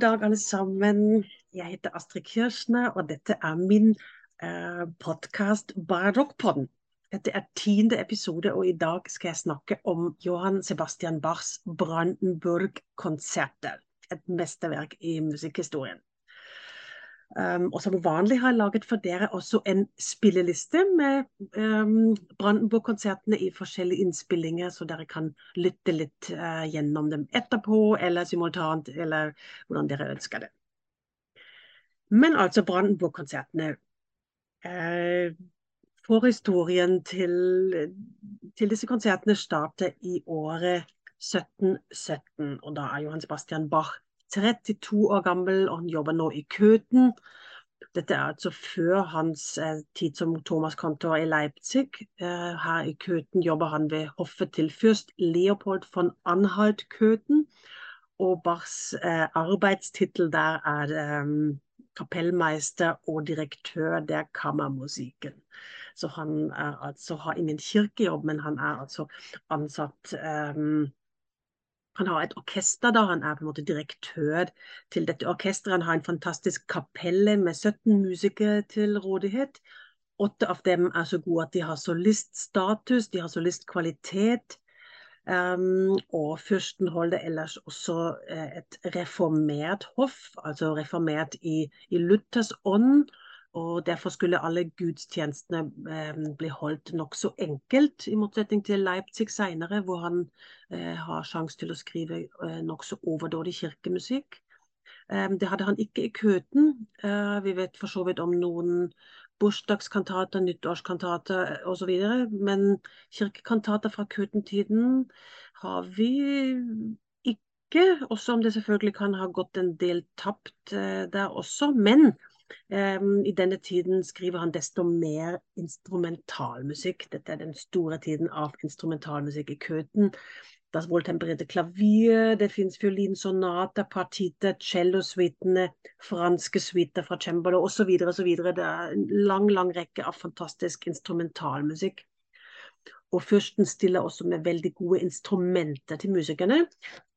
God dag, alle sammen. Jeg heter Astrid Kirschner, og dette er min eh, podkast Barokkpodden. Dette er tiende episode, og i dag skal jeg snakke om Johan Sebastian Bachs Brandenburg-konserter. Et mesterverk i musikkhistorien. Um, og som vanlig har jeg laget for dere også en spilleliste med um, Brandenburg-konsertene i forskjellige innspillinger, så dere kan lytte litt uh, gjennom dem etterpå, eller simultant, eller hvordan dere ønsker det. Men altså Brandenburg-konsertene. Uh, Forhistorien til, til disse konsertene starter i året 1717, og da er Johan Sebastian Bach 32 år gammel, og han jobber nå i Køten. Dette er altså før hans eh, tid som Thomas-kantor i Leipzig. Eh, her i Køten jobber han ved hoffet til fyrst Leopold von Anhalt-Køten. Og Bachs eh, arbeidstittel der er eh, kapellmeister og direktør der kammermusikken. Så han er altså, har ingen kirkejobb, men han er altså ansatt um, han har et orkester da, han er på en måte direktør til dette orkesteret. Han har en fantastisk kapelle med 17 musikere til rådighet. Åtte av dem er så gode at de har soliststatus, de har solistkvalitet. Um, og fyrsten holder ellers også uh, et reformert hoff, altså reformert i, i Luthers ånd. Og derfor skulle alle gudstjenestene eh, bli holdt nokså enkelt, i motsetning til Leipzig senere, hvor han eh, har sjanse til å skrive eh, nokså overdådig kirkemusikk. Eh, det hadde han ikke i Køten. Vi vet for så vidt om noen bursdagskantater, nyttårskantater osv., men kirkekantater fra Køtentiden har vi ikke, også om det selvfølgelig kan ha gått en del tapt der også. Men I denne tiden skriver han desto mer instrumentalmusikk. Dette er den store tiden av instrumentalmusikk i Køten. Das wohltemperierte klavier, det fins fiolinsonater, partiter, cellosuitene, franske suiter fra cembalo osv. osv. Det er en lang, lang rekke av fantastisk instrumentalmusikk. Og fyrsten stiller også med veldig gode instrumenter til musikerne.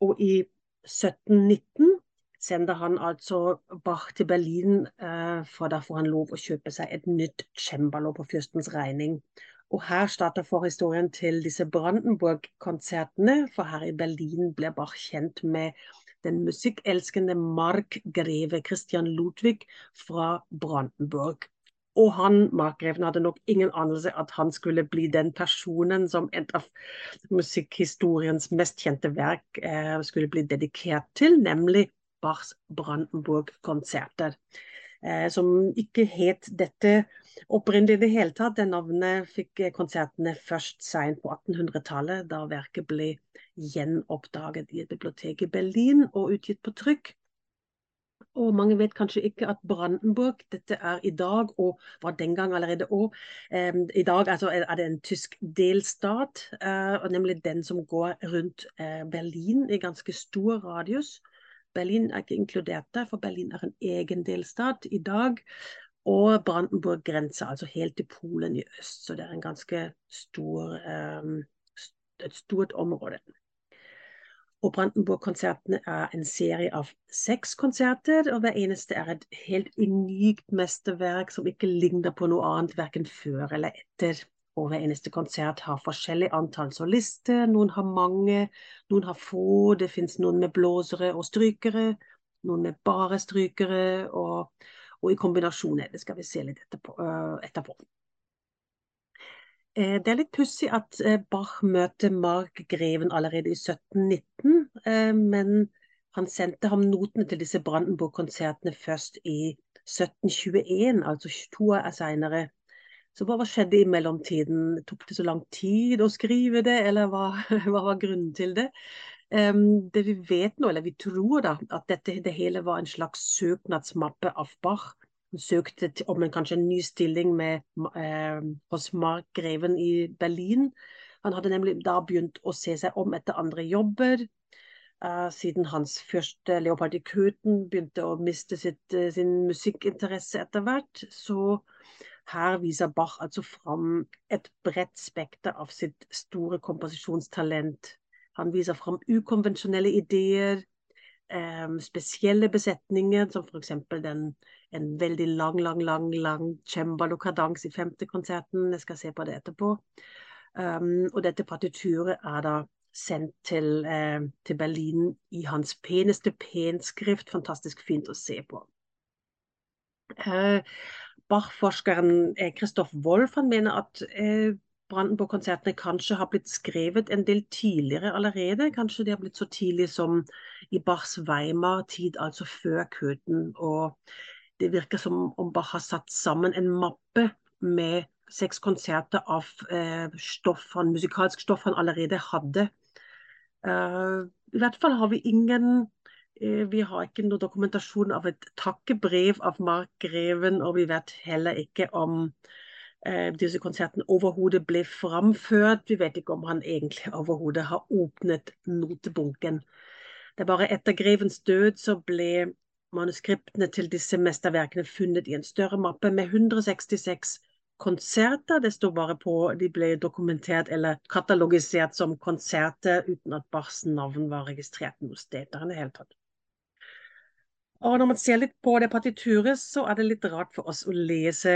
Og i 1719 sender han altså Bach til Berlin, eh, for da får han lov å kjøpe seg et nytt cembalo på fyrstens regning. Og her starter forhistorien til disse Brandenburg-konsertene, for her i Berlin ble Bach kjent med den musikkelskende markgreve Christian Ludwig fra Brandenburg. Og han, markgreven, hadde nok ingen anelse at han skulle bli den personen som et av musikkhistoriens mest kjente verk eh, skulle bli dedikert til, nemlig Bachs Brandenburg-konserter. Eh, som ikke het dette opprinnelig i det hele tatt. Det navnet fikk konsertene først seint på 1800-tallet, da verket ble gjenoppdaget i et bibliotek i Berlin og utgitt på trykk. Og mange vet kanskje ikke at Brandenburg dette er i dag, og var den gang allerede òg. Eh, I dag altså, er det en tysk delstat, eh, nemlig den som går rundt eh, Berlin i ganske stor radius. Berlin er ikke inkludert der, for Berlin er en egen delstat i dag. Og Brandenburg grenser altså helt til Polen i øst, så det er en ganske stor, um, et stort område. Og Brandenburg-konsertene er en serie av seks konserter, og hver eneste er et helt unikt mesterverk som ikke ligner på noe annet, verken før eller etter. Og hver eneste konsert har forskjellig antall solister. Noen har mange, noen har få. Det fins noen med blåsere og strykere, noen med bare strykere, og, og i kombinasjoner. Det skal vi se litt etterpå. Uh, etterpå. Eh, det er litt pussig at eh, Bach møter Markgreven allerede i 1719, eh, men han sendte ham notene til disse Brandenburg-konsertene først i 1721, altså to år senere så hva skjedde i mellomtiden? Tok det så lang tid å skrive det, eller hva, hva var grunnen til det? Um, det vi vet nå, eller vi tror da, at dette det hele var en slags søknadsmappe av Bach. Han søkte om en, kanskje en ny stilling med, eh, hos markgreven i Berlin. Han hadde nemlig da begynt å se seg om etter andre jobber. Uh, siden hans første Leopold i Køten begynte å miste sitt, uh, sin musikkinteresse etter hvert, så her viser Bach altså fram et bredt spekter av sitt store komposisjonstalent. Han viser fram ukonvensjonelle ideer, eh, spesielle besetninger, som f.eks. en veldig lang, lang, lang lang cembalo-kadans i femte konserten. Jeg skal se på det etterpå. Um, og dette partituret er da sendt til, eh, til, Berlin i hans peneste penskrift. Fantastisk fint å se på. Eh, Bach-forskeren Christoph Wolff han mener at eh, Brandenburg-konsertene kanskje har blitt skrevet en del tidligere allerede. Kanskje de har blitt så tidlig som i Bachs Weimar-tid, altså før Køten. Og det virker som om Bach har satt sammen en mappe med seks konserter av eh, stoff, musikalsk stoff han allerede hadde. I hvert fall har vi ingen Vi har ikke noe dokumentasjon av et takkebrev av Mark Greven, og vi vet heller ikke om Eh, disse konsertene overhodet ble framført. Vi vet ikke om han egentlig overhodet har åpnet notebunken. Det er bare etter grevens død så ble manuskriptene til disse mesterverkene funnet i en større mappe med 166 konserter. Det står bare på de ble dokumentert eller katalogisert som konserter uten at Bachs navn var registrert noe sted det hele tatt. Og når man ser litt på det partituret, så er det litt rart for oss å lese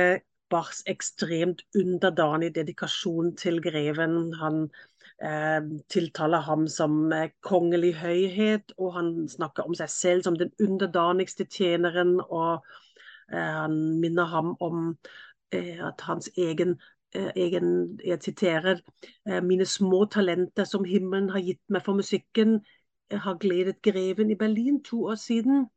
Bachs ekstremt underdanig dedikasjon til greven. Han eh, tiltaler ham som eh, kongelig høyhet, og han snakker om seg selv som den underdanigste tjeneren. Og eh, han minner ham om eh, at hans egen eh, egen, jeg siterer, eh, mine små talenter som himmelen har gitt meg for musikken, har gledet greven i Berlin to år siden.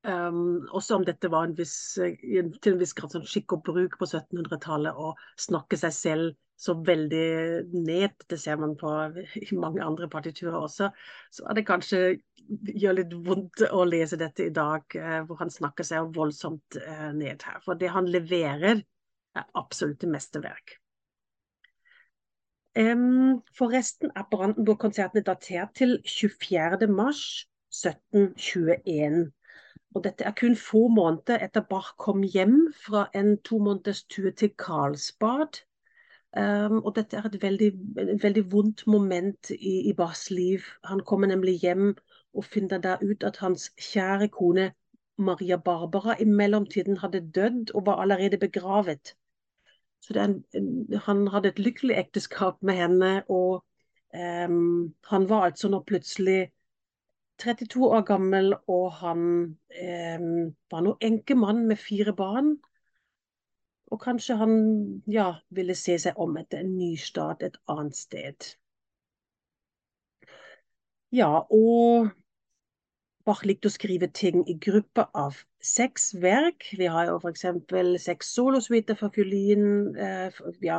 Um, også om dette var en viss, til en viss grad sånn skikk og bruk på 1700-tallet å snakke seg selv så veldig ned. Det ser man på i mange andre partiturer også. Så er det kanskje gjør litt vondt å lese dette i dag, uh, hvor han snakker seg voldsomt uh, ned her. For det han leverer, er absolutt det mesterverk. Um, forresten er Brandenburg-konsertene datert til 24. mars 1721. Og dette er kun få måneder etter Bach kom hjem fra en to måneders tur til Karlsbad. Um, og dette er et veldig, veldig vondt moment i, i, Bachs liv. Han kommer nemlig hjem og finner da ut at hans kjære kone Maria Barbara i mellomtiden hadde dødd og var allerede begravet. Så en, han hadde et lykkelig ekteskap med henne, og um, han var altså nå plutselig 32 år gammel, og han eh, var nå enkemann med fire barn. Og kanskje han ja, ville se seg om etter en ny start et annet sted. Ja, og Bach likte å skrive ting i grupper av seks verk. Vi har jo f.eks. seks solosuiter for fiolin. Eh, ja,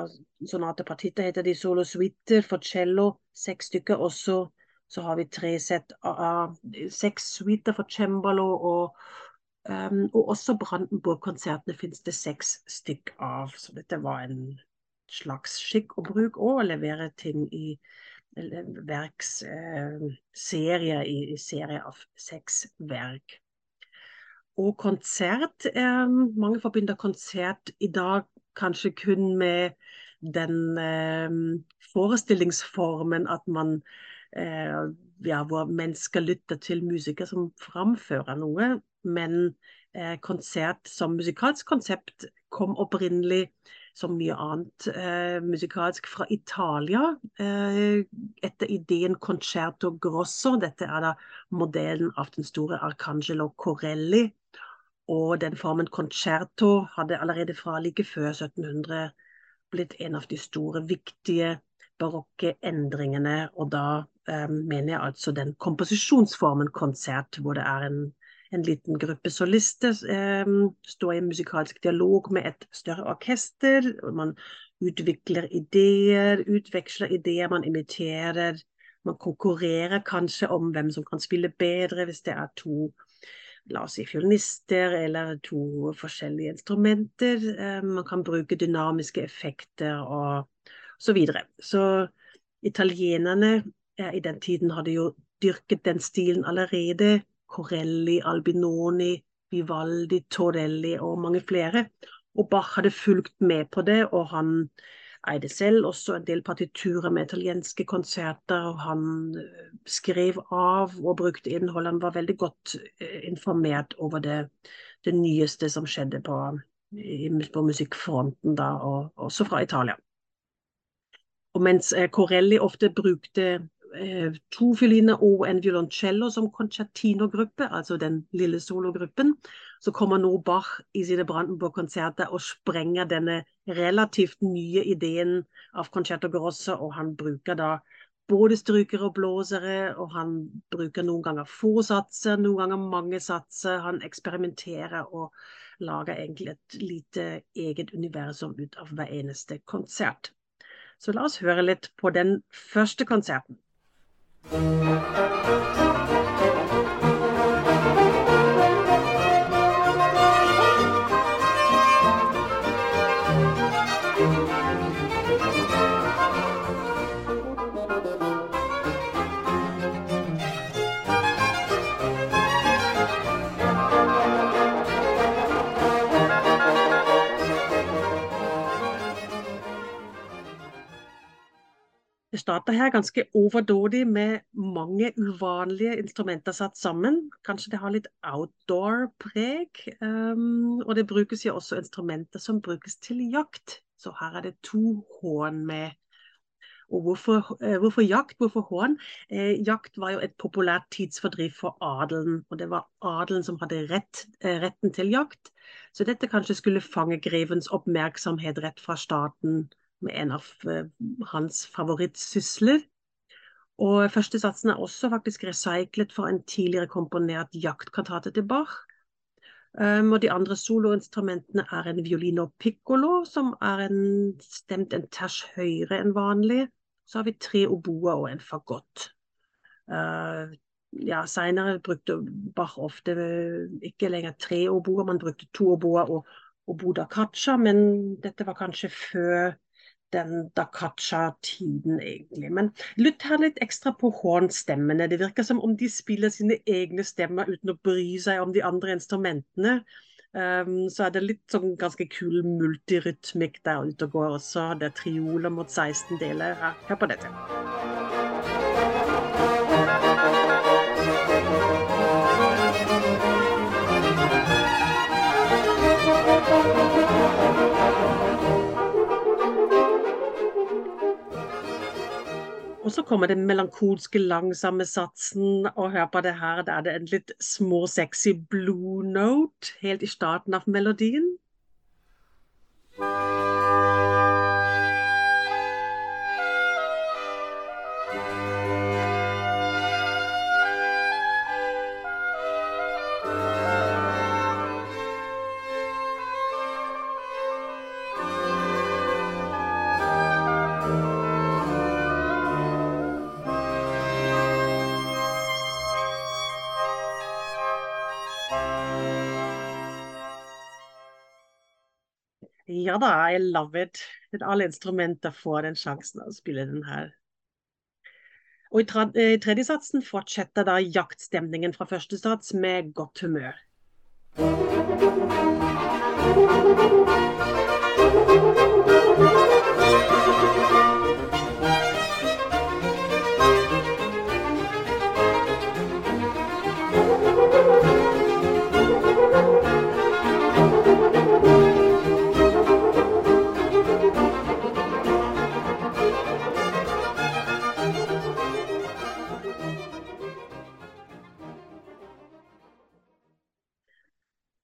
sonate partitter heter de solosuiter for cello. Seks stykker også så har vi tre sett av seks suiter for cembalo, og, um, og også Brandenburg-konsertene finnes det seks stykk av. Så dette var en slags skikk og bruk òg, å levere ting i verksserie uh, i, i serie av seks verk. Og konsert eh, Mange forbinder konsert i dag kanskje kun med den eh, forestillingsformen at man Eh, ja, hvor mennesker lytter til musikere som framfører noe. Men eh, konsert som musikalsk konsept kom opprinnelig som mye annet eh, musikalsk fra Italia eh, etter ideen Concerto Grosso. Dette er da modellen av den store Arcangelo Corelli. Og den formen concerto hadde allerede fra like før 1700 blitt en av de store, viktige barokke endringene. Og da mener jeg altså den komposisjonsformen konsert, hvor det er en, en liten gruppe solister, um, står i musikalsk dialog med et større orkester. Man utvikler ideer, utveksler ideer, man imiterer. Man konkurrerer kanskje om hvem som kan spille bedre, hvis det er to la oss si fiolinister eller to forskjellige instrumenter. Man kan bruke dynamiske effekter og så videre. Så italienerne i den tiden hadde jo dyrket den stilen allerede. Corelli, Albinoni, Vivaldi, Torelli og mange flere. Og Bach hadde fulgt med på det, og han eide selv også en del partiturer med italienske konserter. og Han eh, skrev av og brukte innhold. Han var veldig godt eh, informert over det, det nyeste som skjedde på, på musikkfronten, da, og også fra Italia. Og mens Corelli ofte brukte Eh, to fioliner og en violoncello som concertino-gruppe, altså den lille sologruppen. Så kommer nå Bach i sine Brandenburg-konserter og sprenger denne relativt nye ideen av concerto grosso, og han bruker da både strykere og blåsere, og han bruker noen ganger få satser, noen ganger mange satser. Han eksperimenterer og lager egentlig et lite eget universum ut av hver eneste konsert. Så la oss høre litt på den første konserten. Det starter her ganske overdådig med mange uvanlige instrumenter satt sammen. Kanskje det har litt outdoor-preg. Um, og det brukes jo også instrumenter som brukes til jakt. Så her er det to hån med. Og hvorfor, uh, hvorfor jakt? Hvorfor hån? Eh, jakt var jo et populært tidsfordriv for adelen. Og det var adelen som hadde rett, eh, retten til jakt. Så dette kanskje skulle fange grevens oppmerksomhet rett fra staten med en av eh, hans favorittsysler. Og første satsen er også faktisk recyclet fra en tidligere komponert jaktkantate til Bach. Um, og de andre soloinstrumentene er en violino piccolo, som er en, stemt en ters høyere enn vanlig. Så har vi tre oboer og en fagott. Uh, ja, Seinere brukte Bach ofte ikke lenger tre oboer, man brukte to oboer og obo da caccia, men dette var kanskje før den Dakacha-tiden, egentlig. Men lytt her litt ekstra på hornstemmene. Det virker som om de spiller sine egne stemmer uten å bry seg om de andre instrumentene. Um, så er det litt sånn ganske kul multirytmikk der ute og går også. Det er trioler mot 16 deler. Hør på dette. Og så kommer den melankolske, langsomme satsen, og hør på det her. Da er det en litt små, sexy blue note helt i starten av melodien. Ja da, I love it. Alle instrumenter får den sjansen å spille den her. Og I eh, tredje satsen fortsetter da jaktstemningen fra første sats med godt humør.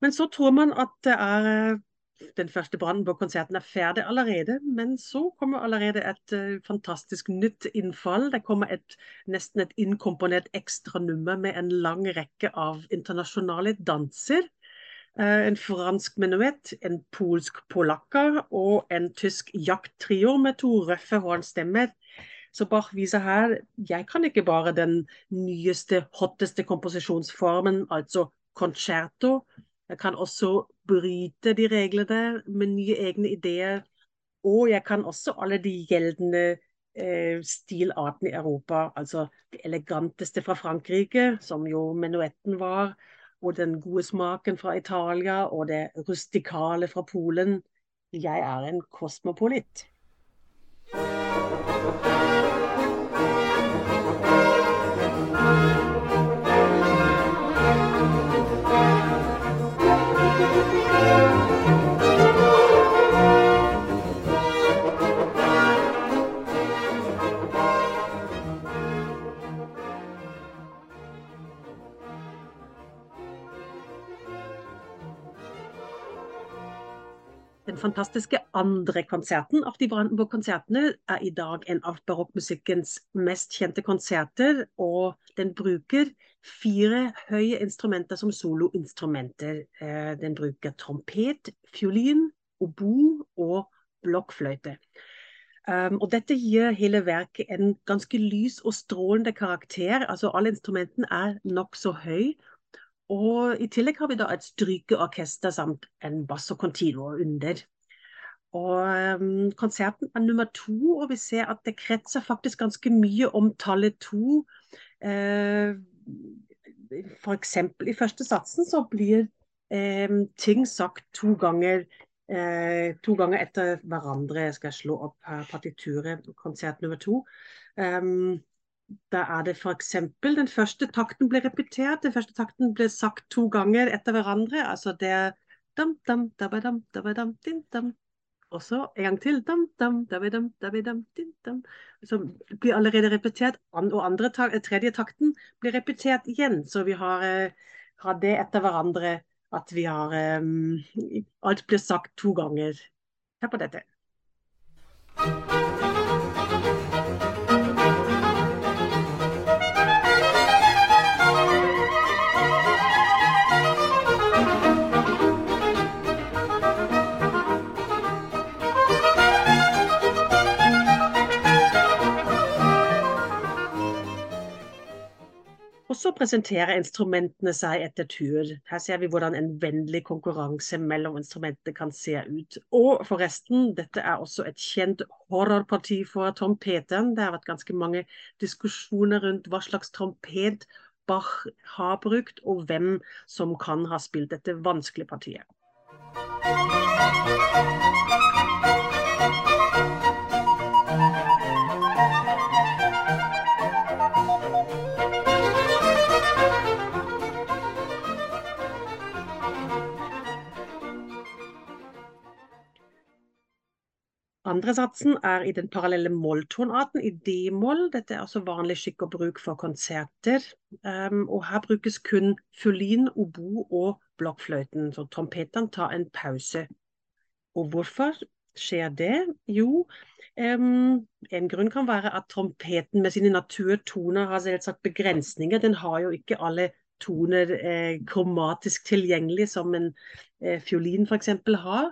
Men så tror man at det er eh, den første Brandenburg-konserten er ferdig allerede. Men så kommer allerede et uh, fantastisk nytt innfall. Det kommer et, nesten et inkomponert ekstranummer med en lang rekke av internasjonale danser. Uh, en fransk menuett, en polsk polakka og en tysk jakttrio med to røffe hornstemmer. Så Bach viser her jeg kan ikke bare den nyeste, hotteste komposisjonsformen, altså concerto, jeg kan også bryte de reglene med nye egne ideer. Og jeg kan også alle de gjeldende eh, stilartene i Europa. Altså det eleganteste fra Frankrike, som jo menuetten var. Og den gode smaken fra Italia, og det rustikale fra Polen. Jeg er en kosmopolitt. Den fantastiske andre konserten Brandenburg-konsertene er i dag en av barokkmusikkens mest kjente konserter, og den bruker fire høye instrumenter som soloinstrumenter. Eh, den bruker trompet, fiolin, obo og blokkfløyte. Um, og dette gir hele verket en ganske lys og strålende karakter. Altså Alle instrumentene er nokså høy, og i tillegg har vi da et strykeorkester samt en basso continuo under. Og um, Konserten er nummer to, og vi ser at det kretser faktisk ganske mye om tallet to. Uh, F.eks. i første satsen så blir um, ting sagt to ganger, uh, to ganger etter hverandre. Jeg skal slå opp partituret, konsert nummer to. Um, da er det f.eks. den første takten blir repetert. Den første takten blir sagt to ganger etter hverandre. Altså det er dam, dam, dabadam, dabadam, din, dam. Og så en gang til. Dam, dam, dabadam, dabadam, din, dam. Så blir allerede repetert. Og andre, tredje takten blir repetert igjen. Så vi har, eh, har det etter hverandre at vi har um, Alt blir sagt to ganger. Hør på dette. Så presenterer instrumentene seg etter tur. Her ser vi hvordan en vennlig konkurranse mellom instrumentene kan se ut. Og forresten, dette er også et kjent horrorparti for trompeten. Det har vært ganske mange diskusjoner rundt hva slags trompet Bach har brukt, og hvem som kan ha spilt dette vanskelige partiet. Andre satsen er i den parallelle molltonarten i d-moll. Dette er altså vanlig skikk og bruk for konserter. Um, og her brukes kun fiolin, obo og blokkfløyten, så trompetene tar en pause. Og hvorfor skjer det? Jo, um, en grunn kan være at trompeten med sine naturtoner har selvsagt begrensninger. Den har jo ikke alle toner eh, kromatisk tilgjengelig som en eh, fiolin f.eks. har.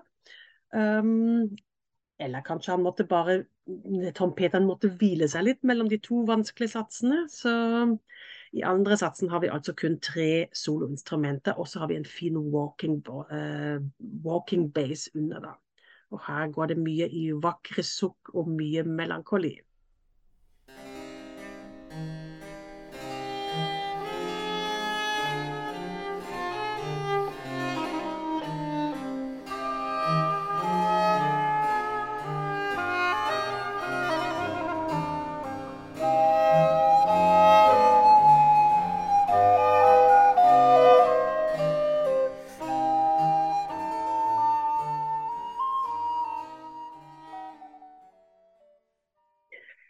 Um, eller kanskje han måtte bare Trompeten måtte hvile seg litt mellom de to vanskelige satsene. Så i andre satsen har vi altså kun tre soloinstrumenter, og så har vi en fin walking, uh, walking base under. da. Og her går det mye i vakre sukk og mye melankoli.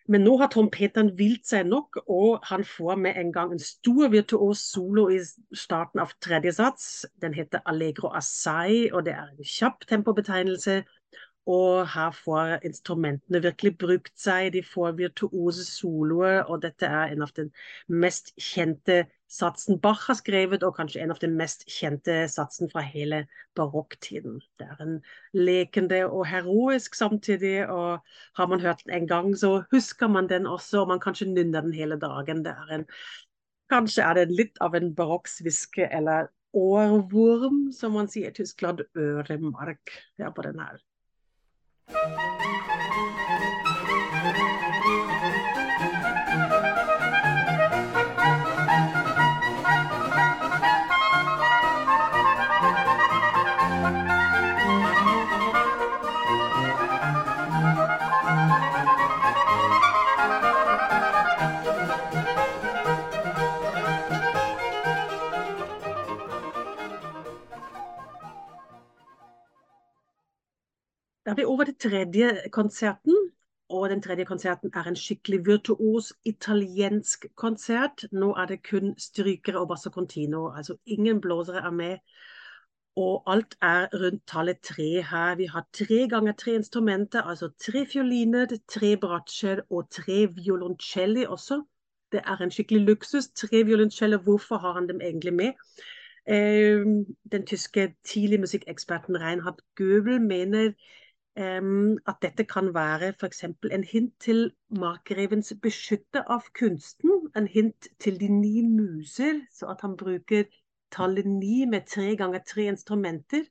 Men nå har trompeteren vilt seg nok, og han får med en gang en stor virtuos solo i starten av tredje sats. Den heter Allegro Assai, og det er en kjapp tempobetegnelse. Og her får instrumentene virkelig brukt seg. De får virtuose soloer, og dette er en av den mest kjente satsen Bach har skrevet, og kanskje en av de mest kjente satsen fra hele barokktiden. Det er en lekende og heroisk samtidig, og har man hørt den en gang, så husker man den også, og man kanskje nynner den hele dagen. Er en, kanskje er det litt av en barokksviske eller årvorm, som man sier i Tyskland, øremark. Ja, på den her. Música er vi over til tredje konserten. Og den tredje konserten er en skikkelig virtuos italiensk konsert. Nå er det kun strykere og basso continuo, altså ingen blåsere er med. Og alt er rundt tallet tre her. Vi har tre ganger tre instrumenter, altså tre fioliner, tre bratsjer og tre violoncelli også. Det er en skikkelig luksus. Tre violonceller, hvorfor har han dem egentlig med? Eh, den tyske tidlig musikkeksperten Reinhard Goebel mener at dette kan være f.eks. en hint til markrevens beskytter av kunsten. En hint til de ni muser, så at han bruker tallet ni med tre ganger tre instrumenter.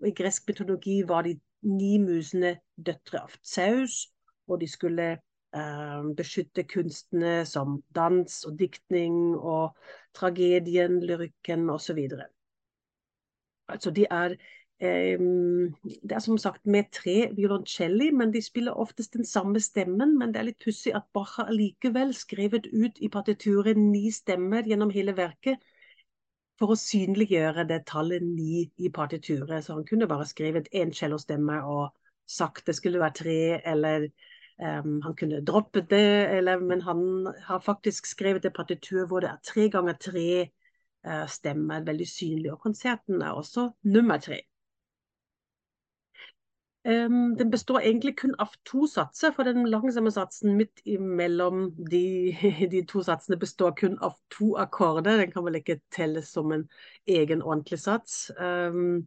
Og I gresk mytologi var de ni musene døtre av Saus, og de skulle eh, beskytte kunstene som dans og diktning og tragedien, lyrikken osv. Altså de er det er som sagt med tre violoncelli, men de spiller oftest den samme stemmen. Men det er litt pussig at Bach har likevel skrevet ut i partituret ni stemmer gjennom hele verket for å synliggjøre det tallet ni i partituret. Så han kunne bare skrevet én cellostemme og sagt det skulle være tre, eller um, han kunne droppet det, eller, men han har faktisk skrevet et partitur hvor det er tre ganger tre uh, stemmer, veldig synlig. Og konserten er også nummer tre. Um, den består egentlig kun av to satser, for den langsomme satsen midt imellom de, de, to satsene består kun av to akkorder. Den kan vel ikke telles som en egen ordentlig sats. Um,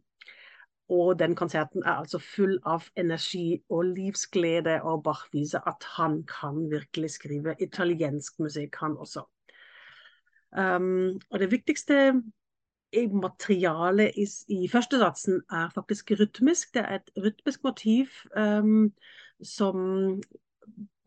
og den konserten er altså full av energi og livsglede, og Bach viser at han kan virkelig skrive italiensk musikk, han også. Um, og det viktigste materialet i, i første satsen er faktisk rytmisk. Det er et rytmisk motiv um, som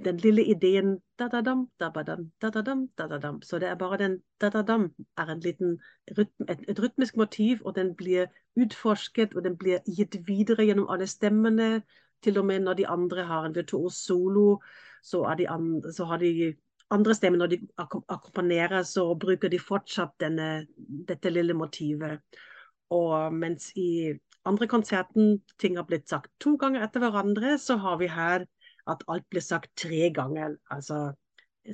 den lille ideen da-da-dam, da-ba-dam, da-da-dam, da-da-dam. Så det er bare den da-da-dam er en liten et, et, rytmisk motiv, og den blir utforsket, og den blir gitt videre gjennom alle stemmene. Til og med når de andre har en virtuos solo, så, andre, så har de andre stemmer, når de akkompagneres, så bruker de fortsatt denne, dette lille motivet. Og mens i andre konserten ting har blitt sagt to ganger etter hverandre, så har vi her at alt blir sagt tre ganger. Altså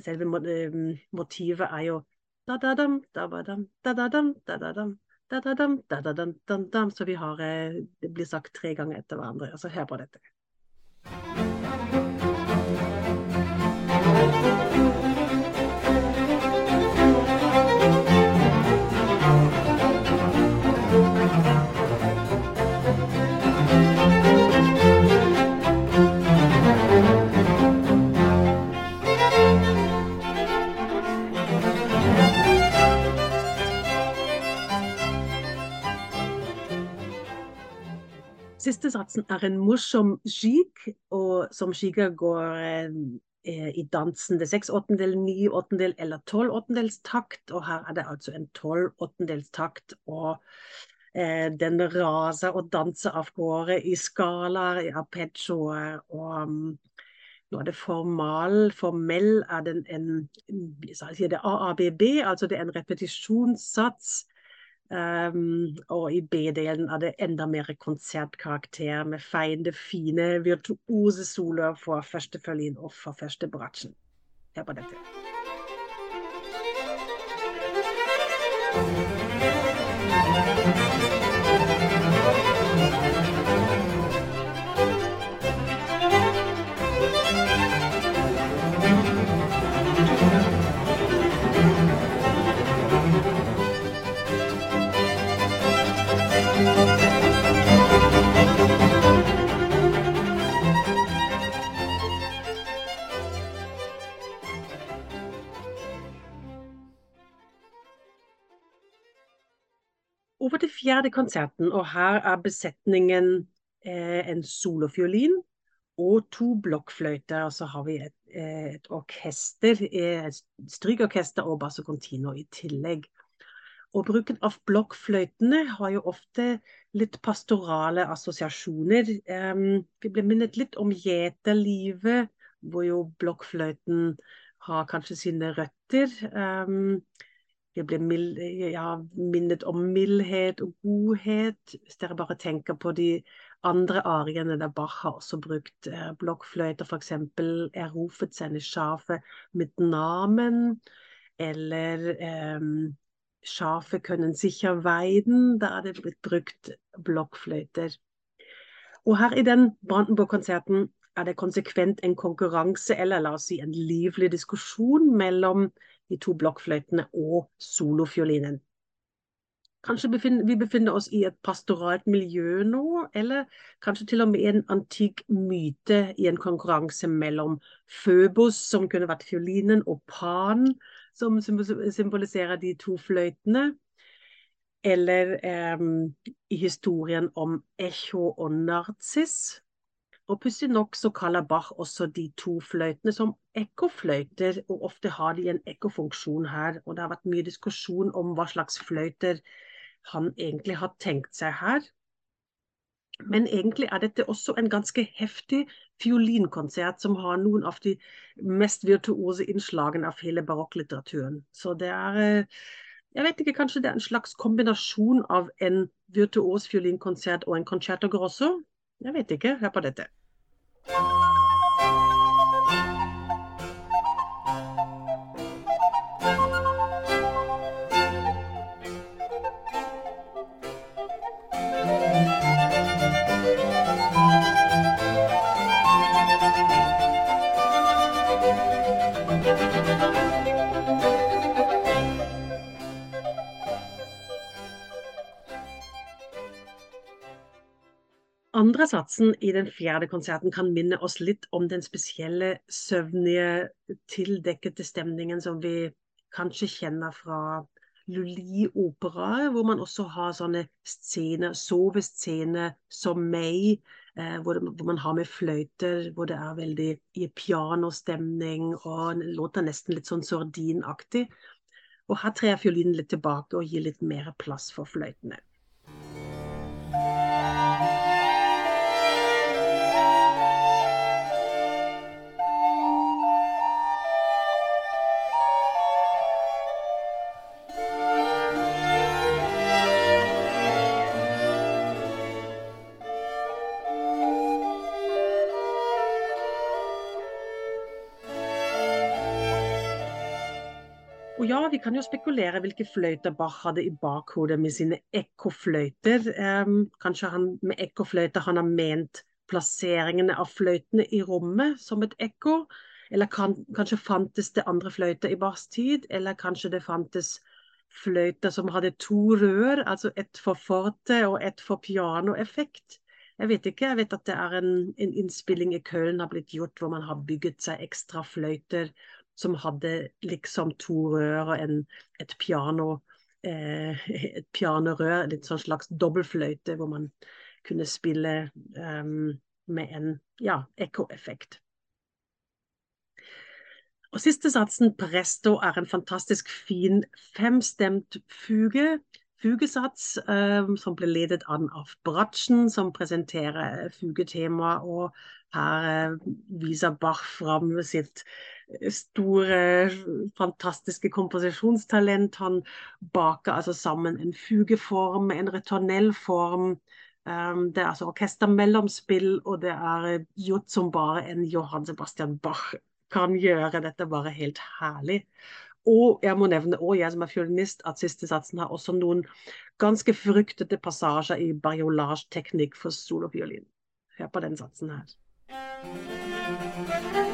selve eh, motivet er jo da-da-dam, da-ba-dam, da-da-dam, da-da-dam. Da-da-dam, da-da-dam, da-da-dam. Så vi har, eh, det blir sagt tre ganger etter hverandre. Altså hør på dette. Satsen er en morsom skik, og som skiker går eh, i dansen det seks åttendel, ni åttendel eller tolv åttendels takt. Og her er det altså en tolv åttendels takt. Og eh, den raser og danser av gårde i skalaer, i arpeggioer. Og um, nå er det formal. Formell er den en, en AABB, altså det er en repetisjonssats. Um, og i B-delen er det enda mer konsertkarakter med feiende, fine, virtuose soloer for førstefølgen og for første bratsjen. Hør på dette. Over til fjerde konserten, og her er besetningen eh, en solofiolin og to blokkfløyter. Og så har vi et, eh, et orkester, eh, et strykeorkester og basso continuo i tillegg. Og bruken av blokkfløytene har jo ofte litt pastorale assosiasjoner. Um, vi ble minnet litt om gjeterlivet, hvor jo blokkfløyten har kanskje sine røtter. Um, jeg blir ja, minnet om mildhet og godhet. Hvis dere bare tenker på de andre ariene der Bach har også brukt eh, blokkfløyter, f.eks. Er rofet seine Schafe mit Namen, eller eh, Schafe können sicher weiden. Da er det blitt brukt blokkfløyter. Og her i den Brandenburg-konserten er det konsekvent en konkurranse, eller la oss si en livlig diskusjon mellom de to blokkfløytene og solofiolinen. Kanskje befinner, vi befinner oss i et pastoralt miljø nå, eller kanskje til og med en antikk myte i en konkurranse mellom Føbos, som kunne vært fiolinen, og Pan, som symboliserer de to fløytene. Eller eh, i historien om Echo og Narcis. Og pussig nok så kaller Bach også de to fløytene som ekkofløyter, og ofte har de en ekkofunksjon her. Og det har vært mye diskusjon om hva slags fløyter han egentlig har tenkt seg her. Men egentlig er dette også en ganske heftig fiolinkonsert som har noen av de mest virtuose innslagene av hele barokklitteraturen. Så det er eh, Jeg vet ikke, kanskje det er en slags kombinasjon av en virtuos fiolinkonsert og en concerto grosso? Jeg vet ikke. Hør på dette. Andre satsen i den fjerde konserten kan minne oss litt om den spesielle, søvnige, tildekkede stemningen som vi kanskje kjenner fra Lully-operaer, hvor man også har sånne scener, sovescener som meg, eh, hvor, det, hvor, man har med fløyter, hvor det er veldig i pianostemning og låter nesten litt sånn sordinaktig. Og her trer fiolinen litt tilbake og gir litt mer plass for fløytene. Vi kan jo spekulere hvilke fløyter Bach hadde i bakhodet med sine ekkofløyter. Um, kanskje han med ekkofløyter han har ment plasseringene av fløytene i rommet som et ekko? Eller kan, kanskje fantes det andre fløyter i Bachs tid? Eller kanskje det fantes fløyter som hadde to rør, altså ett for forte og ett for pianoeffekt? Jeg vet ikke. Jeg vet at det er en, en innspilling i Köln har blitt gjort hvor man har bygget seg ekstra fløyter som hadde liksom to rør og en, et piano. Eh, et pianorør, litt sånn slags dobbeltfløyte, hvor man kunne spille um, med en ja, ekkoeffekt. Og siste satsen, presto, er en fantastisk fin femstemt fuge. Fugesats um, som ble ledet an av Bratschen, som presenterer fugetema. Og her viser Bach fram sitt store, fantastiske komposisjonstalent. Han baker altså sammen en fugeform, en retornellform. Um, det er altså orkestermellomspill, og det er gjort som bare en Johan Sebastian Bach kan gjøre. Dette er bare helt herlig. Og jeg må nevne, og jeg som er fiolinist, at siste satsen har også noen ganske fruktete passasjer i barjolage-teknikk for solofiolin. Hør på den satsen her. Thank you.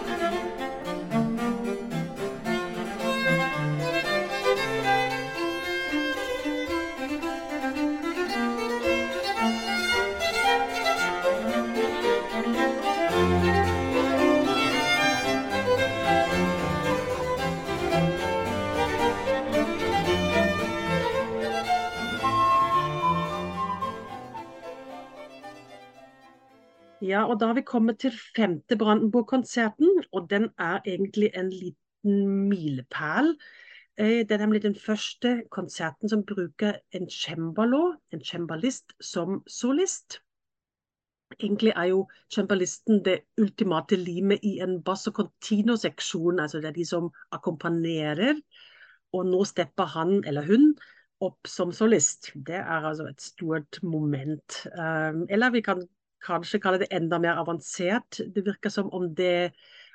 Ja, og da har vi kommet til femte Brandenburg-konserten, og den er egentlig en liten milepæl. Eh, det er nemlig den første konserten som bruker en cembalo, en cembalist, som solist. Egentlig er jo cembalisten det ultimate limet i en basso continuo-seksjon, altså det er de som akkompagnerer. Og nå stepper han eller hun opp som solist. Det er altså et stort moment. Um, eller vi kan kanskje kalle det enda mer avansert. Det virker som om det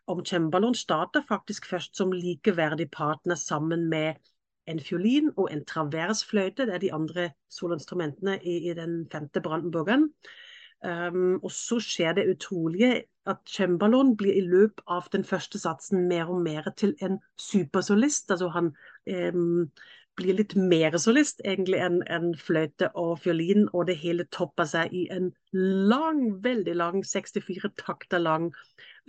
om cembaloen starter faktisk først som likeverdig partner sammen med en fiolin og en traversfløyte. Det er de andre solinstrumentene i, i den femte Brandenburgeren. Um, og så skjer det utrolige at cembaloen blir i løpet av den første satsen mer og mer til en supersolist. Altså han um, blir litt mer solist egentlig enn en fløyte og fiolin, og det hele topper seg i en lang, veldig lang, 64 takter lang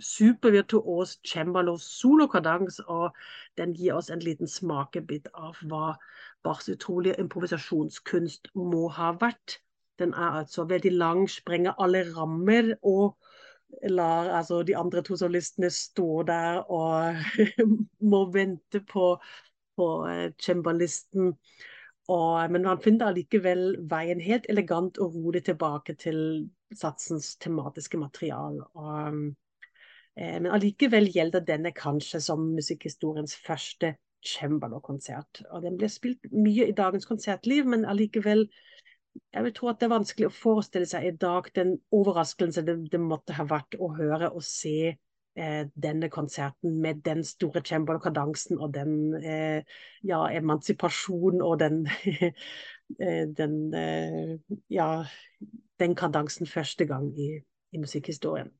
supervirtuos cembalo solokadans, og den gir oss en liten smakebit av hva Bachs utrolige improvisasjonskunst må ha vært. Den er altså veldig lang, sprenger alle rammer og lar altså de andre to solistene stå der og må vente på, på eh, cembalisten. Men han finner allikevel veien helt elegant og rolig tilbake til satsens tematiske material. Og, Eh, men allikevel gjelder denne kanskje som musikkhistoriens første cembalo-konsert. Og den blir spilt mye i dagens konsertliv, men allikevel jeg vil tro at det er vanskelig å forestille seg i dag den overraskelse det, det måtte ha vært å høre og se denne konserten med den store cembalo-kadansen og den eh, ja, emansipasjonen og den, eh, den eh, ja, den kadansen første gang i, i musikkhistorien.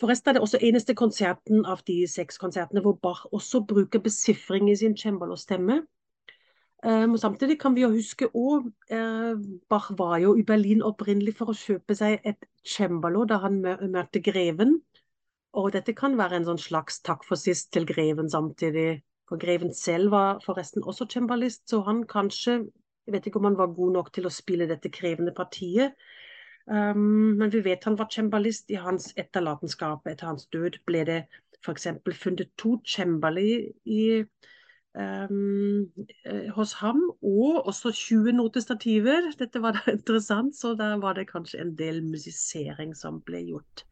Forresten er det også eneste konserten av de seks konsertene hvor Bach også bruker besifring i sin cembalo-stemme. Um, samtidig kan vi jo huske òg uh, Bach var jo i Berlin opprinnelig for å kjøpe seg et cembalo da han møtte greven. Og dette kan være en sånn slags takk for sist til greven samtidig. For greven selv var forresten også cembalist, så han kanskje Jeg vet ikke om han var god nok til å spille dette krevende partiet. Um, men vi vet han var cembalist i hans etterlatenskap. Etter hans død ble det f.eks. funnet to cembali i, um, hos ham, og også 20 notestativer. Dette var da interessant, så der var det kanskje en del musisering som ble gjort.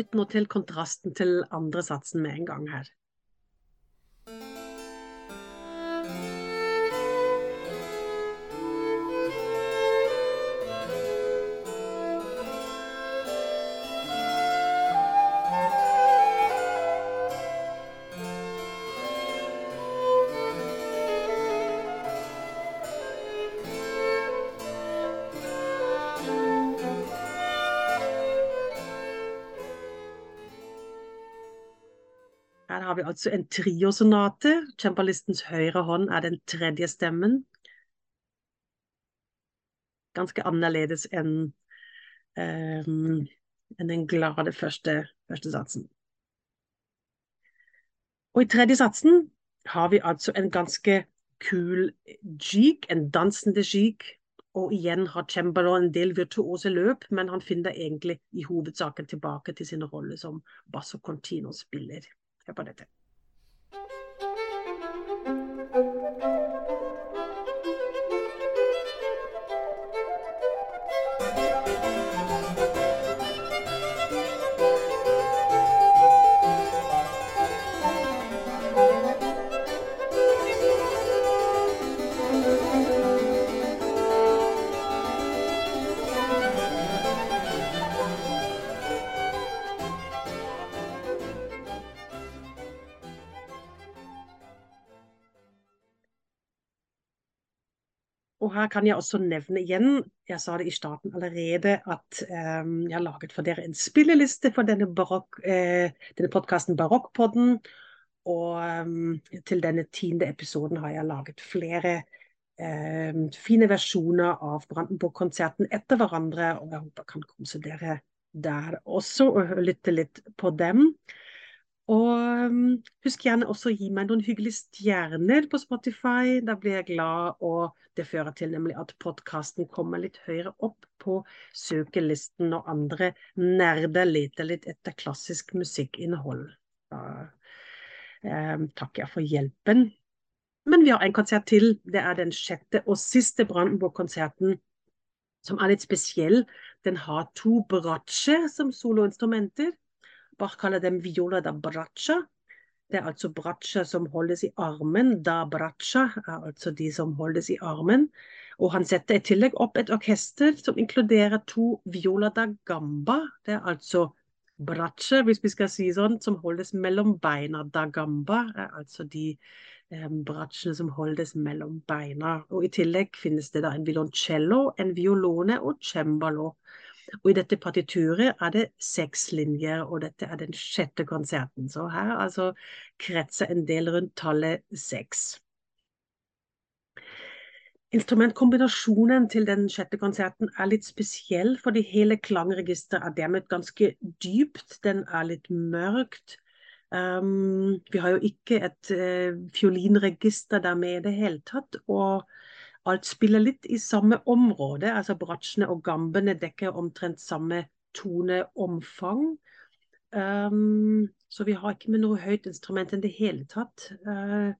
Lytt nå til kontrasten til andre satsen med en gang her. Vi altså en triosonate. Cembalistens høyre hånd er den tredje stemmen. Ganske annerledes enn um, enn den glade første, første satsen. Og i tredje satsen har vi altså en ganske kul jig, en dansende jig. Og igjen har Cembalo en del virtuose løp, men han finner egentlig i hovedsaken tilbake til sin rolle som basso continuo-spiller. Hør på dette. Og her kan jeg også nevne igjen, jeg sa det i starten allerede, at um, jeg har laget for dere en spilleliste for denne, barok, eh, denne podkasten Barokkpodden. Og um, til denne tiende episoden har jeg laget flere um, fine versjoner av Brandenburg-konserten etter hverandre. Og jeg håper jeg kan kose dere der også, og lytte litt på dem. Og um, husk gjerne også å gi meg noen hyggelige stjerner på Spotify. Da blir jeg glad, og det fører til nemlig at podkasten kommer litt høyere opp på søkelisten når andre nerder leter litt etter klassisk musikkinnhold. Da eh, takker jeg for hjelpen. Men vi har en konsert til. Det er den sjette og siste Brandenburg-konserten, som er litt spesiell. Den har to bratsjer som soloinstrumenter. Bach kaller dem viola da braccia. Det er altså braccia som holdes i armen. Da braccia er altså de som holdes i armen. Og han setter i tillegg opp et orkester som inkluderer to viola da gamba. Det er altså braccia, hvis vi skal si sånn, som holdes mellom beina. Da gamba er altså de eh, som holdes mellom beina. Og i tillegg finnes det da en violoncello, en violone og cembalo. Og i dette partituret er det seks linjer, og dette er den sjette konserten. Så her altså kretser en del rundt tallet seks. Instrumentkombinasjonen til den sjette konserten er litt spesiell, fordi hele klangregisteret er dermed ganske dypt. Den er litt mørkt. Um, vi har jo ikke et uh, fiolinregister der med i det hele tatt. og Alt spiller litt i samme område. altså Bratsjene og gambene dekker omtrent samme toneomfang. Um, så vi har ikke med noe høyt instrument i det hele tatt. Uh,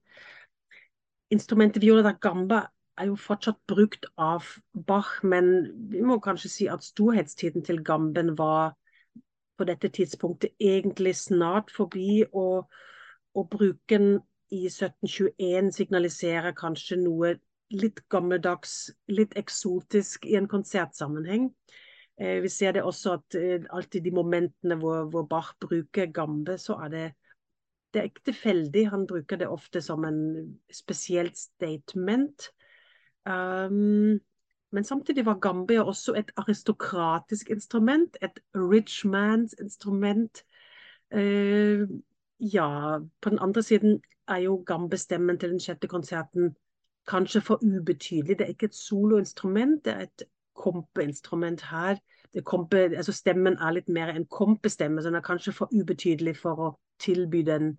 instrumentet viola da gamba er jo fortsatt brukt av Bach, men vi må kanskje si at storhetstiden til gamben var på dette tidspunktet egentlig snart forbi, og, og bruken i 1721 signaliserer kanskje noe litt gammeldags, litt eksotisk i en konsertsammenheng. Eh, vi ser det også at eh, alltid de momentene hvor, hvor, Bach bruker gambe, så er det det er ikke tilfeldig. Han bruker det ofte som en spesielt statement. Um, men samtidig var gambe også et aristokratisk instrument, et rich man's instrument. Uh, ja, på den andre siden er jo gambestemmen til den sjette konserten kanskje for ubetydelig. Det er ikke et soloinstrument, det er et kompeinstrument her. Kompe, altså stemmen er litt mer en kompestemme, så den er kanskje for ubetydelig for å tilby den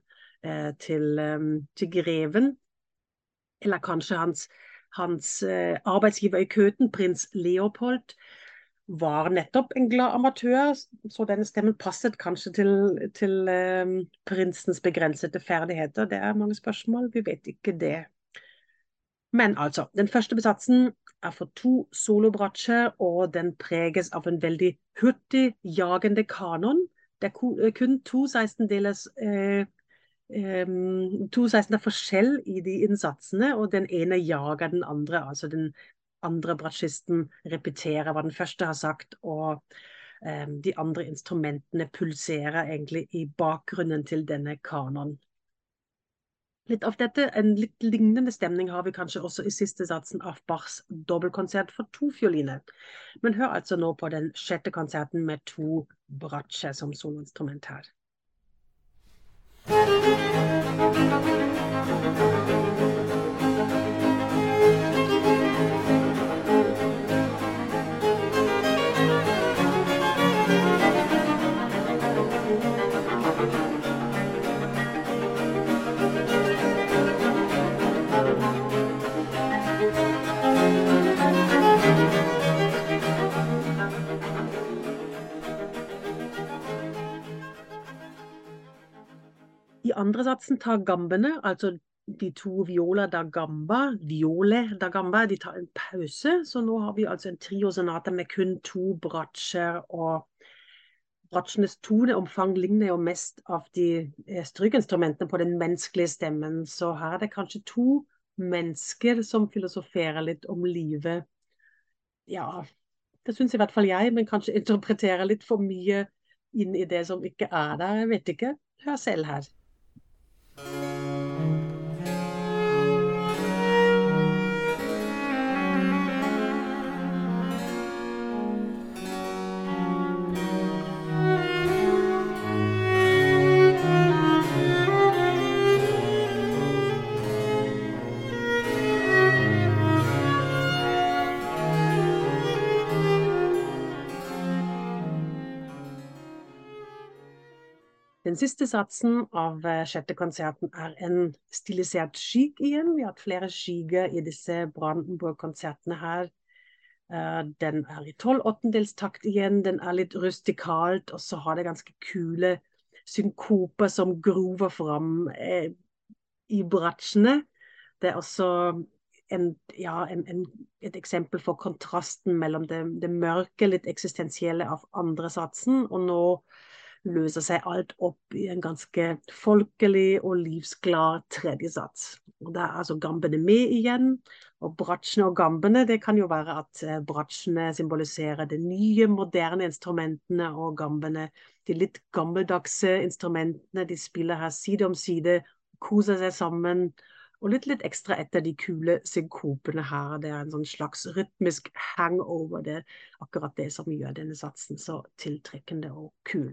eh, til, um, til, greven. Eller kanskje hans, hans eh, arbeidsgiver i Køten, prins Leopold, var nettopp en glad amatør, så denne stemmen passet kanskje til, til um, prinsens begrensede ferdigheter. Det er mange spørsmål, vi vet ikke det. Men altså, den første besatsen er for to solobratsjer, og den preges av en veldig hurtig, jagende kanon. Det er eh, kun to sekstendelers eh, eh, to sekstendeler forskjell i de innsatsene, og den ene jager den andre. Altså den andre bratsjisten repeterer hva den første har sagt, og eh, de andre instrumentene pulserer egentlig i bakgrunnen til denne kanon. Litt av dette, En litt lignende stemning har vi kanskje også i siste satsen av Bachs dobbeltkonsert for to fioliner. Men hør altså nå på den sjette konserten med to bratsje som soloinstrument her. Andre satsen tar gambene, altså de to viola da gamba, viole da gamba, de tar en pause. Så nå har vi altså en triosonate med kun to bratsjer. Og bratsjenes toneomfang ligner jo mest av de strykinstrumentene strykeinstrumentene på den menneskelige stemmen. Så her er det kanskje to mennesker som filosoferer litt om livet. Ja, det syns i hvert fall jeg, men kanskje interpreterer litt for mye inn i det som ikke er der. Jeg vet ikke. Hør selv her. Thank you. Den siste satsen av eh, sjette konserten er en stilisert skygg igjen. Vi har hatt flere skygger i disse Brandenburg-konsertene her. Uh, den er i tolv åttendelstakt igjen, den er litt rustikalt, og så har det ganske kule synkoper som grover fram eh, i bratsjene. Det er også en, ja, en, en, et eksempel for kontrasten mellom det, det mørke, litt eksistensielle av andre satsen, og nå løser seg alt opp i en ganske folkelig og livsglad tredje sats. Og Det er altså gambene med igjen. Og bratsjene og gambene, det kan jo være at eh, bratsjene symboliserer de nye, moderne instrumentene, og gambene de litt gammeldagse instrumentene. De spiller her side om side, koser seg sammen. Og litt, litt ekstra etter de kule synkopene her. Det er en sånn slags rytmisk hangover. Det er akkurat det som gjør denne satsen så tiltrekkende og kul.